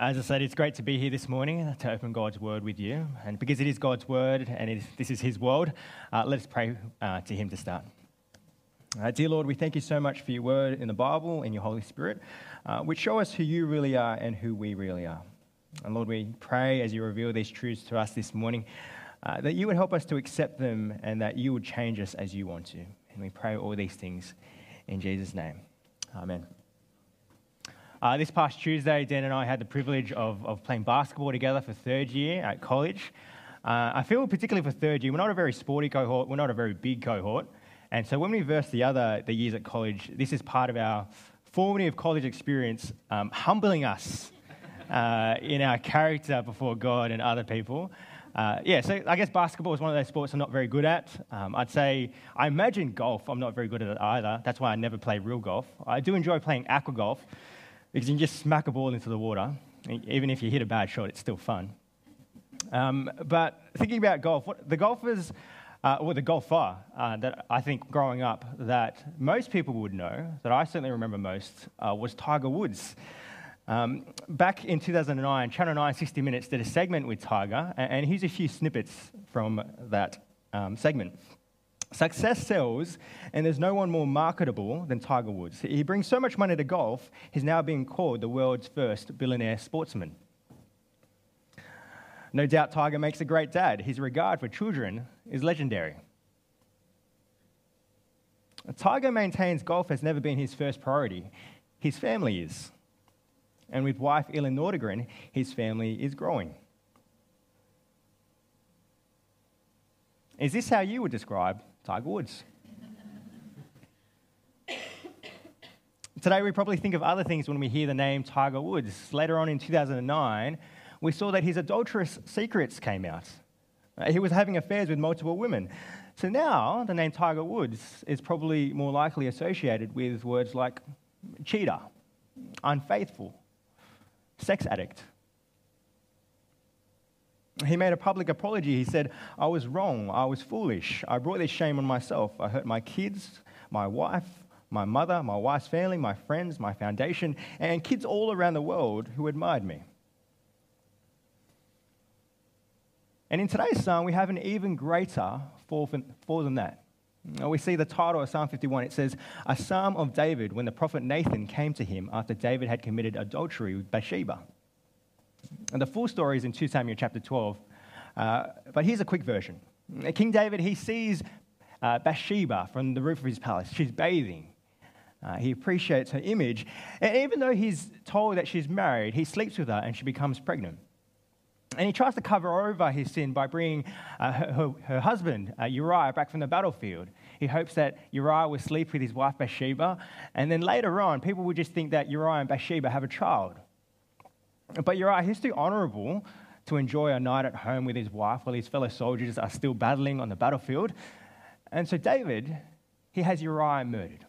As I said, it's great to be here this morning to open God's word with you. And because it is God's word and is, this is his world, uh, let us pray uh, to him to start. Uh, dear Lord, we thank you so much for your word in the Bible and your Holy Spirit, uh, which show us who you really are and who we really are. And Lord, we pray as you reveal these truths to us this morning uh, that you would help us to accept them and that you would change us as you want to. And we pray all these things in Jesus' name. Amen. Uh, this past Tuesday, Dan and I had the privilege of, of playing basketball together for third year at college. Uh, I feel particularly for third year, we're not a very sporty cohort, we're not a very big cohort. And so when we verse the other the years at college, this is part of our formative college experience, um, humbling us uh, in our character before God and other people. Uh, yeah, so I guess basketball is one of those sports I'm not very good at. Um, I'd say, I imagine golf, I'm not very good at it either. That's why I never play real golf. I do enjoy playing aqua golf because you can just smack a ball into the water. Even if you hit a bad shot, it's still fun. Um, but thinking about golf, what, the golfers, uh, or the golfer uh, that I think growing up that most people would know, that I certainly remember most, uh, was Tiger Woods. Um, back in 2009, Channel 9 60 Minutes did a segment with Tiger, and, here's a few snippets from that um, segment. Success sells, and there's no one more marketable than Tiger Woods. He brings so much money to golf, he's now being called the world's first billionaire sportsman. No doubt Tiger makes a great dad. His regard for children is legendary. Tiger maintains golf has never been his first priority, his family is. And with wife Elin Nordegren, his family is growing. Is this how you would describe Tiger Woods. Today, we probably think of other things when we hear the name Tiger Woods. Later on in 2009, we saw that his adulterous secrets came out. Uh, he was having affairs with multiple women. So now, the name Tiger Woods is probably more likely associated with words like cheater, unfaithful, sex addict, he made a public apology. He said, I was wrong. I was foolish. I brought this shame on myself. I hurt my kids, my wife, my mother, my wife's family, my friends, my foundation, and kids all around the world who admired me. And in today's psalm, we have an even greater fall, than that. We see the title of Psalm 51. It says, A psalm of David when the prophet Nathan came to him after David had committed adultery with Bathsheba. And the full story is in 2 Samuel chapter 12. Uh, but here's a quick version. King David, he sees uh, Bathsheba from the roof of his palace. She's bathing. Uh, he appreciates her image. And even though he's told that she's married, he sleeps with her and she becomes pregnant. And he tries to cover over his sin by bringing uh, her, her, husband, uh, Uriah, back from the battlefield. He hopes that Uriah will sleep with his wife Bathsheba. And then later on, people will just think that Uriah and Bathsheba have a child. But right, he's too honorable to enjoy a night at home with his wife while his fellow soldiers are still battling on the battlefield. And so David, he has Uriah murdered.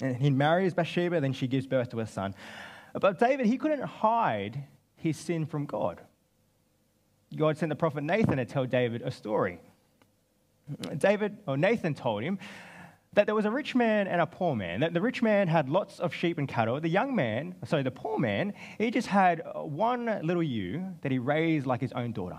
And he marries Bathsheba, then she gives birth to a son. But David, he couldn't hide his sin from God. God sent the prophet Nathan to tell David a story. David, or Nathan told him that there was a rich man and a poor man. That the rich man had lots of sheep and cattle. The young man, sorry, the poor man, he just had uh, one little ewe that he raised like his own daughter.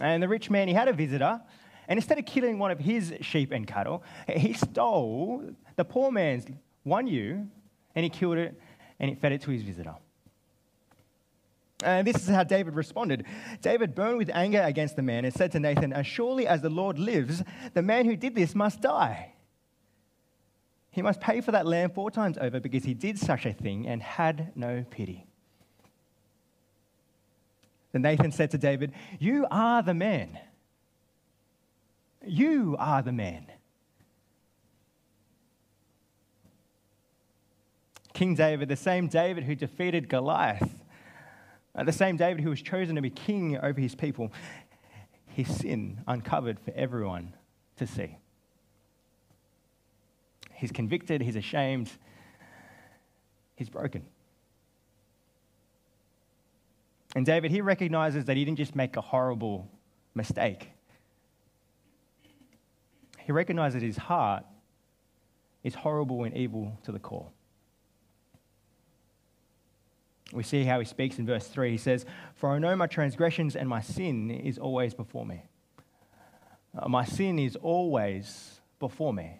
And the rich man, he had a visitor, and instead of killing one of his sheep and cattle, he stole the poor man's one ewe and he killed it and he fed it to his visitor. And this is how David responded. David burned with anger against the man and said to Nathan, As surely as the Lord lives, the man who did this must die. He must pay for that lamb four times over because he did such a thing and had no pity. Then Nathan said to David, You are the man. You are the man. King David, the same David who defeated Goliath, uh, the same David who was chosen to be king over his people, his sin uncovered for everyone to see. He's convicted, he's ashamed, he's broken. And David, he recognizes that he didn't just make a horrible mistake. He recognizes his heart is horrible and evil to the core. We see how he speaks in verse 3. He says, For I know my transgressions and my sin is always before me. Uh, my sin is always before me.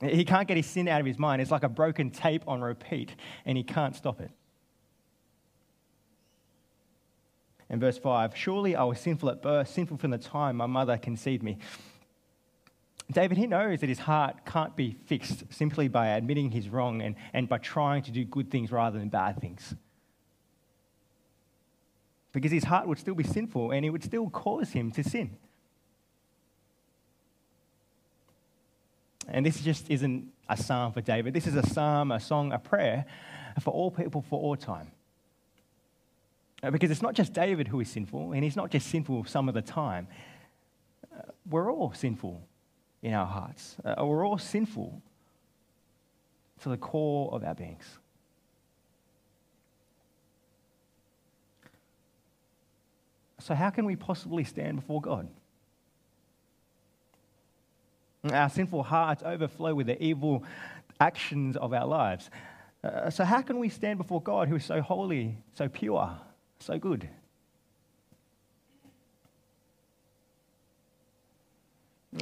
He can't get his sin out of his mind. It's like a broken tape on repeat, and he can't stop it. In verse 5, surely I was sinful at birth, sinful from the time my mother conceived me. David, he knows that his heart can't be fixed simply by admitting he's wrong and, and by trying to do good things rather than bad things. Because his heart would still be sinful and it would still cause him to sin. And this just isn't a psalm for David. This is a psalm, a song, a prayer for all people for all time. Uh, because it's not just David who is sinful, and he's not just sinful some of the time. Uh, we're all sinful in our hearts. Uh, we're all sinful to the core of our beings. So, how can we possibly stand before God? Our sinful hearts overflow with the evil actions of our lives. Uh, so, how can we stand before God who is so holy, so pure, so good?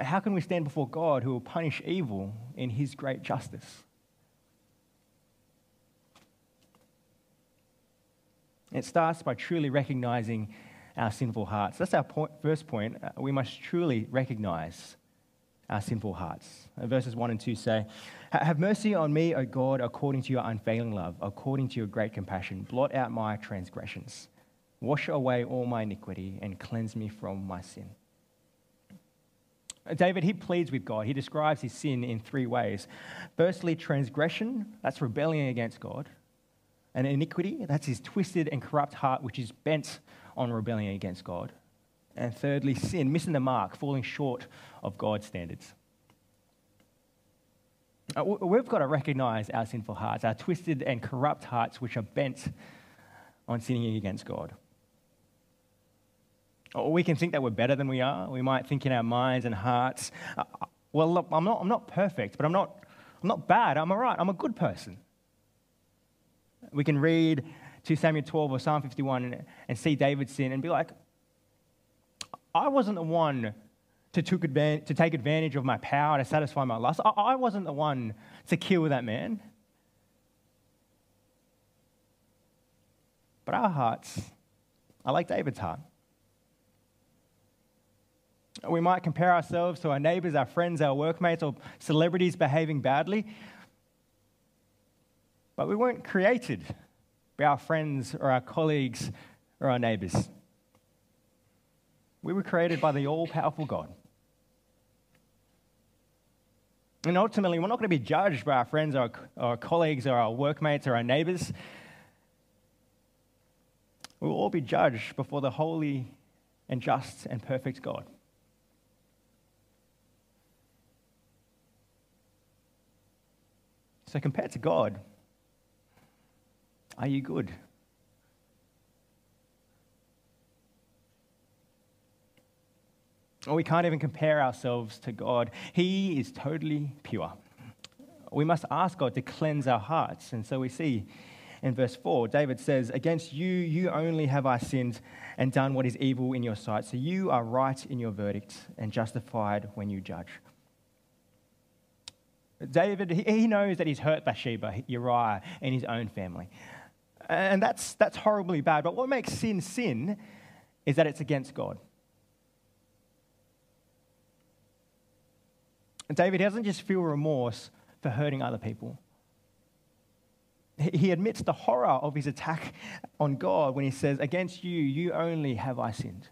How can we stand before God who will punish evil in his great justice? It starts by truly recognizing our sinful hearts. That's our point, first point. Uh, we must truly recognize our sinful hearts. Uh, verses 1 and 2 say, Have mercy on me, O God, according to your unfailing love, according to your great compassion. Blot out my transgressions. Wash away all my iniquity and cleanse me from my sin. David, he pleads with God. He describes his sin in three ways. Firstly, transgression, that's rebellion against God. And iniquity, that's his twisted and corrupt heart, which is bent on rebellion against God. And thirdly, sin, missing the mark, falling short of God's standards. Uh, we've got to recognize our sinful hearts, our twisted and corrupt hearts, which are bent on sinning against God. Or we can think that we're better than we are. We might think in our minds and hearts, uh, uh, well, look, I'm not, I'm not perfect, but I'm not, I'm not bad. I'm all right. I'm a good person. We can read 2 Samuel 12 or Psalm 51 and, and see David's sin and be like, I wasn't the one to, took advantage, to take advantage of my power to satisfy my lust. I, I wasn't the one to kill that man. But our hearts are like David's heart. We might compare ourselves to our neighbors, our friends, our workmates, or celebrities behaving badly. But we weren't created by our friends or our colleagues or our neighbors. We were created by the all powerful God. And ultimately, we're not going to be judged by our friends or our colleagues or our workmates or our neighbors. We'll all be judged before the holy and just and perfect God. So, compared to God, are you good? Or we can't even compare ourselves to God. He is totally pure. We must ask God to cleanse our hearts. And so we see in verse 4, David says, Against you, you only have I sinned and done what is evil in your sight. So you are right in your verdict and justified when you judge. David, he knows that he's hurt Bathsheba, Uriah, and his own family. And that's, that's horribly bad. But what makes sin sin is that it's against God. And David doesn't just feel remorse for hurting other people. He admits the horror of his attack on God when he says, Against you, you only have I sinned.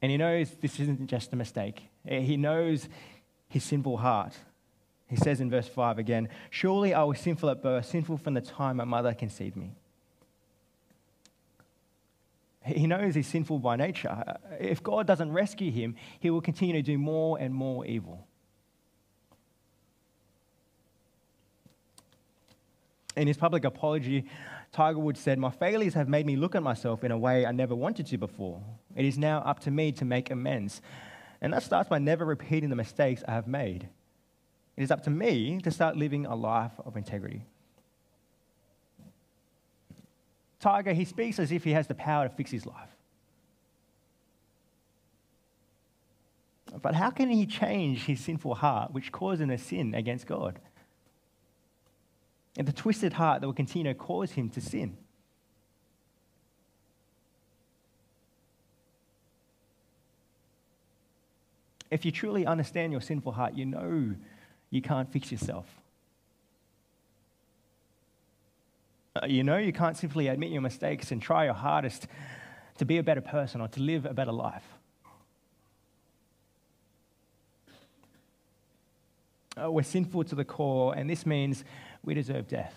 And he knows this isn't just a mistake. He knows his sinful heart. He says in verse 5 again, Surely I was sinful at birth, sinful from the time my mother conceived me. He knows he's sinful by nature. If God doesn't rescue him, he will continue to do more and more evil. In his public apology, Tiger Woods said, My failures have made me look at myself in a way I never wanted to before. It is now up to me to make amends. And that starts by never repeating the mistakes I have made. It is up to me to start living a life of integrity. Tiger, he speaks as if he has the power to fix his life. But how can he change his sinful heart, which caused him to sin against God? And the twisted heart that will continue to cause him to sin. If you truly understand your sinful heart, you know you can't fix yourself. Uh, you know you can't simply admit your mistakes and try your hardest to be a better person or to live a better life. Uh, we're sinful to the core, and this means we deserve death.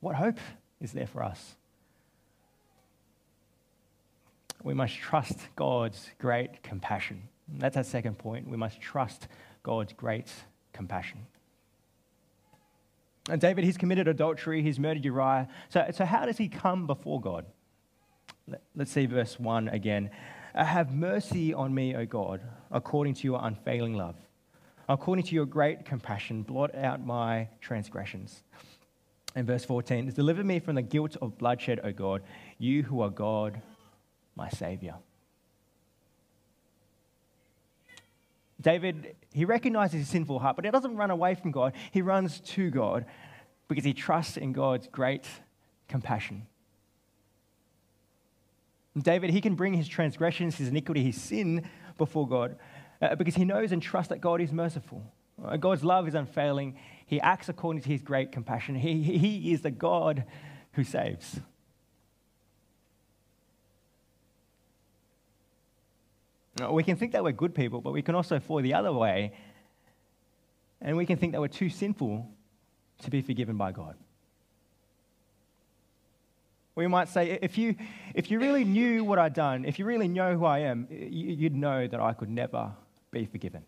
What hope is there for us? We must trust God's great compassion. That's our second point. We must trust God's great compassion. And David, he's committed adultery, he's murdered Uriah. So, so how does he come before God? Let's see verse 1 again. Uh, have mercy on me, O God, according to your unfailing love. According to your great compassion, blot out my transgressions. And verse 14 Deliver me from the guilt of bloodshed, O God, you who are God, my Savior. David, he recognizes his sinful heart, but he doesn't run away from God. He runs to God because he trusts in God's great compassion. David, he can bring his transgressions, his iniquity, his sin before God uh, because he knows and trusts that God is merciful. Uh, God's love is unfailing. He acts according to his great compassion. He, he is the God who saves. We can think that we're good people, but we can also fall the other way. And we can think that we're too sinful to be forgiven by God. We might say, if you, if you really knew what I'd done, if you really know who I am, you'd know that I could never be forgiven.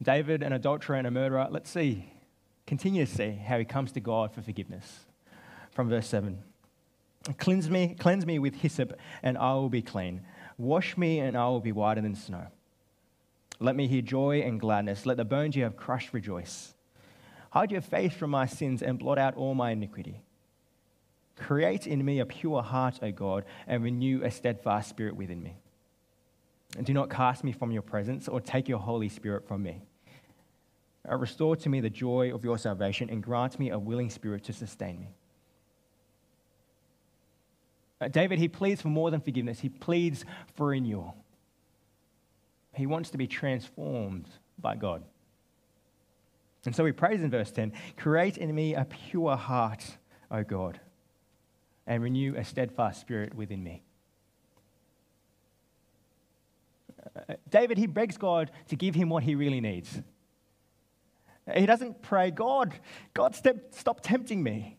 David, an adulterer and a murderer, let's see, continue to see how he comes to God for forgiveness. From verse 7 Cleanse me, cleanse me with hyssop, and I will be clean. Wash me, and I will be whiter than snow. Let me hear joy and gladness. Let the bones you have crushed rejoice. Hide your face from my sins and blot out all my iniquity. Create in me a pure heart, O God, and renew a steadfast spirit within me. And do not cast me from your presence or take your Holy Spirit from me. Restore to me the joy of your salvation and grant me a willing spirit to sustain me. Uh, David, he pleads for more than forgiveness, he pleads for renewal. He wants to be transformed by God. And so he prays in verse 10 Create in me a pure heart, O God, and renew a steadfast spirit within me. Uh, David, he begs God to give him what he really needs. He doesn't pray, God, God, step, stop tempting me.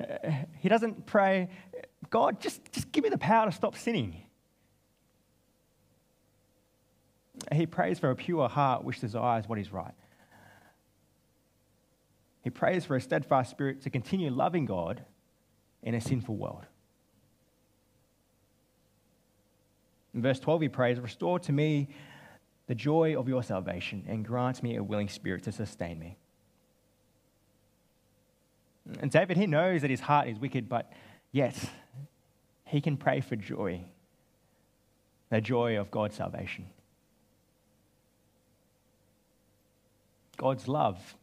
Uh, he doesn't pray, God, just, just give me the power to stop sinning. He prays for a pure heart which desires what is right. He prays for a steadfast spirit to continue loving God in a sinful world. In verse 12, he prays, Restore to me the joy of your salvation and grant me a willing spirit to sustain me. And David, he knows that his heart is wicked, but yet he can pray for joy, the joy of God's salvation. God's love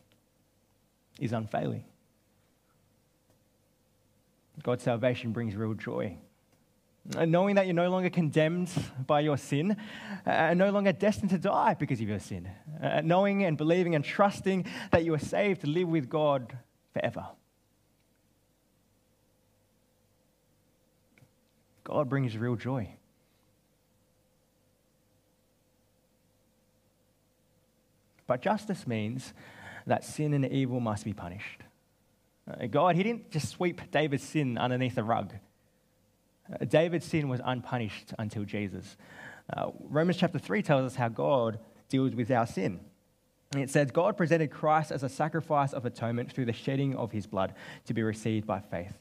is unfailing. God's salvation brings real joy. And knowing that you're no longer condemned by your sin, and no longer destined to die because of your sin. Uh, knowing and believing and trusting that you are saved to live with God forever. God brings real joy. But justice means that sin and evil must be punished. Uh, God, He didn't just sweep David's sin underneath the rug. Uh, David's sin was unpunished until Jesus. Uh, Romans chapter 3 tells us how God deals with our sin. It says, God presented Christ as a sacrifice of atonement through the shedding of his blood to be received by faith.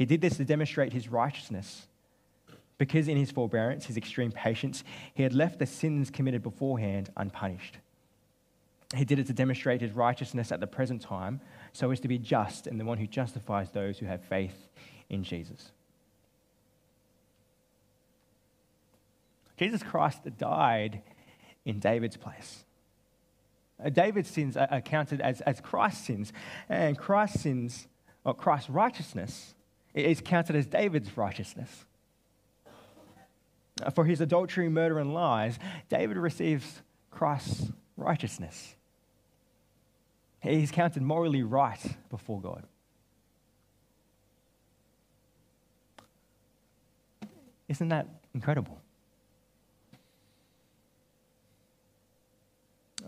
He did this to demonstrate his righteousness because in his forbearance, his extreme patience, he had left the sins committed beforehand unpunished. He did it to demonstrate his righteousness at the present time, so as to be just and the one who justifies those who have faith in Jesus. Jesus Christ died in David's place. Uh, David's sins are counted as, as Christ's sins, and Christ's sins, or Christ's righteousness, is counted as David's righteousness. Uh, for his adultery, murder, and lies, David receives Christ's righteousness. He's counted morally right before God. Isn't that incredible?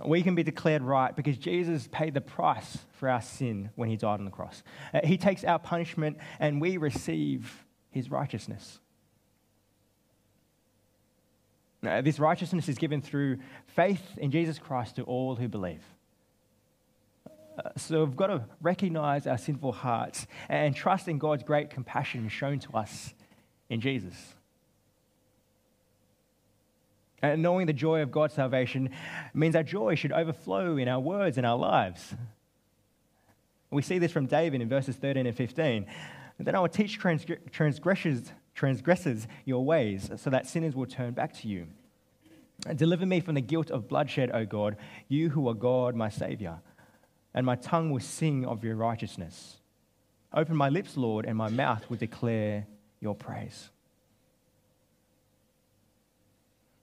We can be declared right because Jesus paid the price for our sin when he died on the cross. Uh, he takes our punishment and we receive his righteousness. Now, this righteousness is given through faith in Jesus Christ to all who believe. Uh, so we've got to recognize our sinful hearts and trust in God's great compassion shown to us in Jesus. And knowing the joy of God's salvation means our joy should overflow in our words and our lives. We see this from David in verses 13 and 15. Then I will teach transgressors transgresses your ways, so that sinners will turn back to you. Deliver me from the guilt of bloodshed, O God, you who are God, my Savior, and my tongue will sing of your righteousness. Open my lips, Lord, and my mouth will declare your praise.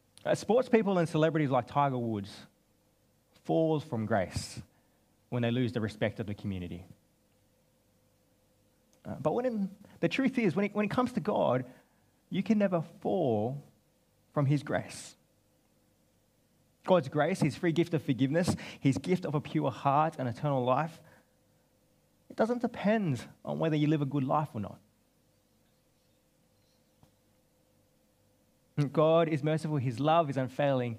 Uh, sports people and celebrities like Tiger Woods falls from grace when they lose the respect of the community. Uh, but when in, the truth is, when it, when it comes to God, you can never fall from His grace. God's grace, His free gift of forgiveness, His gift of a pure heart and eternal life, it doesn't depend on whether you live a good life or not. God is merciful, His love is unfailing,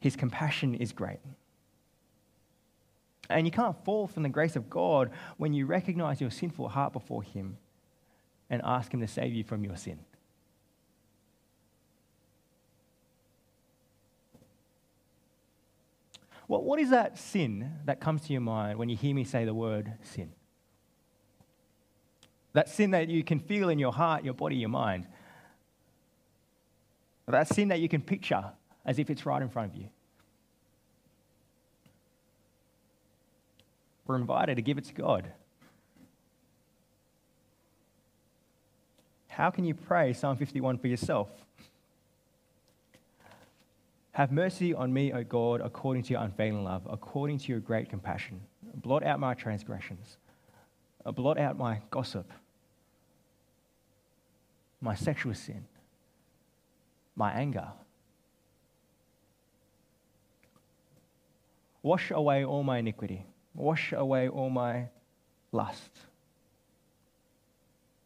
His compassion is great. And you can't fall from the grace of God when you recognize your sinful heart before Him and ask Him to save you from your sin. Well, what is that sin that comes to your mind when you hear me say the word sin? That sin that you can feel in your heart, your body, your mind. That sin that you can picture as if it's right in front of you. We're invited to give it to God. How can you pray Psalm 51 for yourself? Have mercy on me, O God, according to your unfailing love, according to your great compassion. Blot out my transgressions. Blot out my gossip, my sexual sin, my anger. Wash away all my iniquity. Wash away all my lust,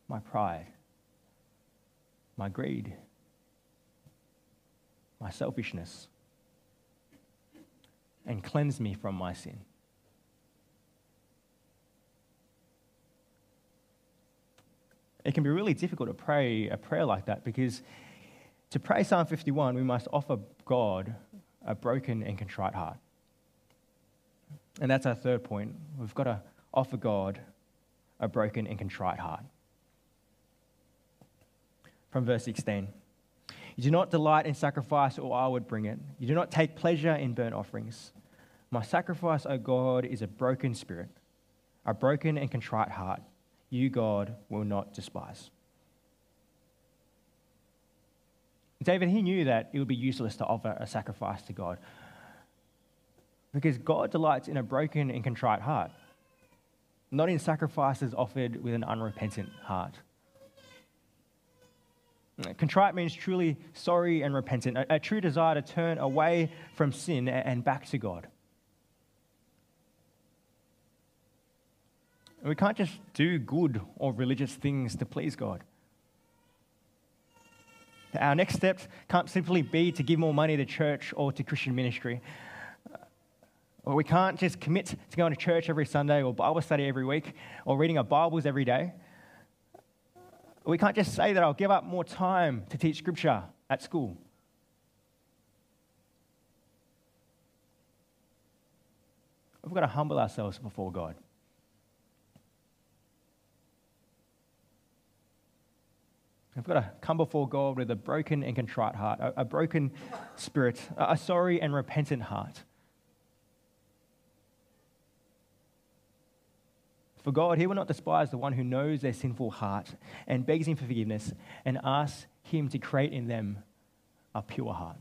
my pride, my greed, my selfishness, and cleanse me from my sin. It can be really difficult to pray a prayer like that because to pray Psalm 51, we must offer God a broken and contrite heart. And that's our third point. We've got to offer God a broken and contrite heart. From verse 16 You do not delight in sacrifice, or I would bring it. You do not take pleasure in burnt offerings. My sacrifice, O God, is a broken spirit, a broken and contrite heart. You, God, will not despise. David, he knew that it would be useless to offer a sacrifice to God because God delights in a broken and contrite heart, not in sacrifices offered with an unrepentant heart. Contrite means truly sorry and repentant, a, a true desire to turn away from sin and back to God. We can't just do good or religious things to please God. Our next steps can't simply be to give more money to church or to Christian ministry. Or we can't just commit to going to church every Sunday or Bible study every week or reading our Bibles every day. We can't just say that I'll give up more time to teach scripture at school. We've got to humble ourselves before God. We've got to come before God with a broken and contrite heart, a, a broken spirit, a, a sorry and repentant heart. For God, He will not despise the one who knows their sinful heart and begs Him for forgiveness and asks Him to create in them a pure heart.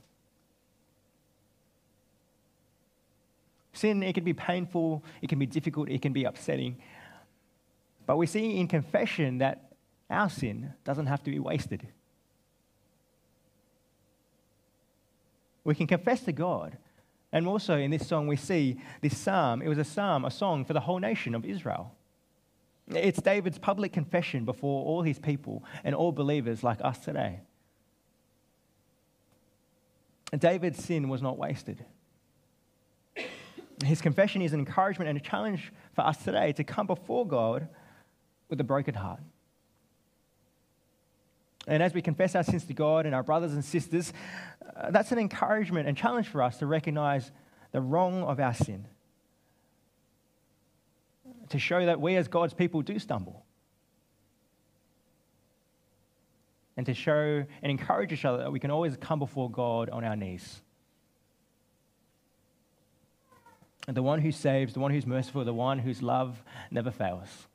Sin, it can be painful, it can be difficult, it can be upsetting. But we see in confession that our sin doesn't have to be wasted. We can confess to God. And also in this song, we see this psalm. It was a psalm, a song for the whole nation of Israel. It's David's public confession before all his people and all believers like us today. David's sin was not wasted. His confession is an encouragement and a challenge for us today to come before God with a broken heart. And as we confess our sins to God and our brothers and sisters, uh, that's an encouragement and challenge for us to recognize the wrong of our sin. To show that we as God's people do stumble. And to show and encourage each other that we can always come before God on our knees. And the one who saves, the one who's merciful, the one whose love never fails.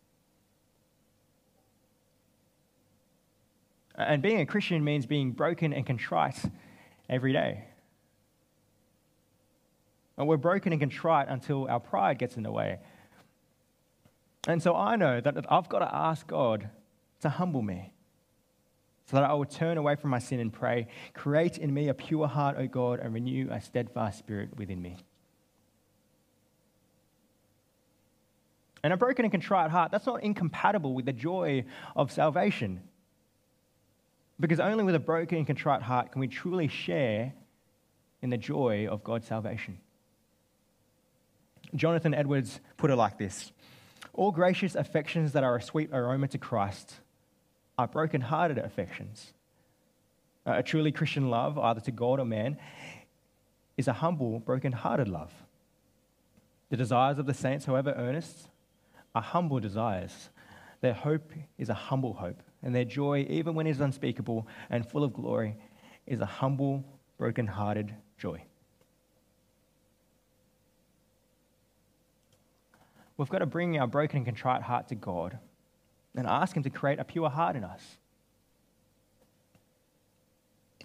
And being a Christian means being broken and contrite every day. And we're broken and contrite until our pride gets in the way. And so I know that I've got to ask God to humble me so that I will turn away from my sin and pray, Create in me a pure heart, O God, and renew a steadfast spirit within me. And a broken and contrite heart, that's not incompatible with the joy of salvation. Because only with a broken and contrite heart can we truly share in the joy of God's salvation. Jonathan Edwards put it like this All gracious affections that are a sweet aroma to Christ are broken hearted affections. A truly Christian love, either to God or man, is a humble, broken hearted love. The desires of the saints, however earnest, are humble desires. Their hope is a humble hope, and their joy, even when it is unspeakable and full of glory, is a humble, broken hearted joy. We've got to bring our broken and contrite heart to God and ask Him to create a pure heart in us.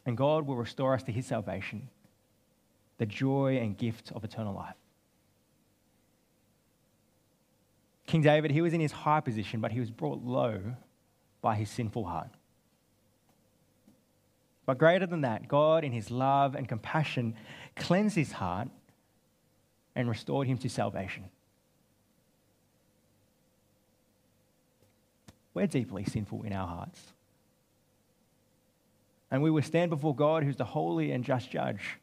And God will restore us to His salvation, the joy and gift of eternal life. King David, he was in his high position, but he was brought low by his sinful heart. But greater than that, God, in his love and compassion, cleansed his heart and restored him to salvation. We're deeply sinful in our hearts. And we will stand before God, who's the holy and just judge.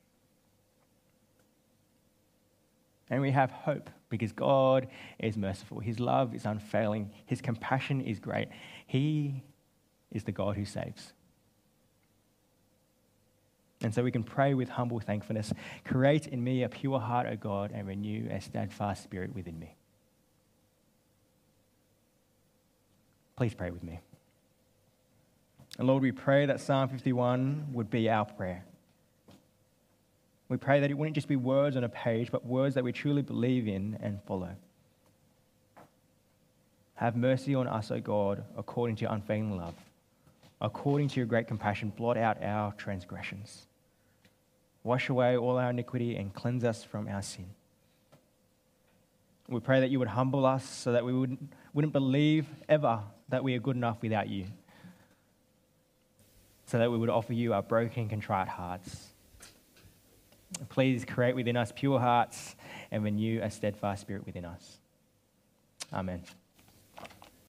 And we have hope because God is merciful. His love is unfailing. His compassion is great. He is the God who saves. And so we can pray with humble thankfulness Create in me a pure heart, O God, and renew a steadfast spirit within me. Please pray with me. And Lord, we pray that Psalm 51 would be our prayer. We pray that it wouldn't just be words on a page, but words that we truly believe in and follow. Have mercy on us, O God, according to your unfailing love. According to your great compassion, blot out our transgressions. Wash away all our iniquity and cleanse us from our sin. We pray that you would humble us so that we wouldn't, wouldn't believe ever that we are good enough without you. So that we would offer you our broken, contrite hearts Please create within us pure hearts and renew a steadfast spirit within us. Amen.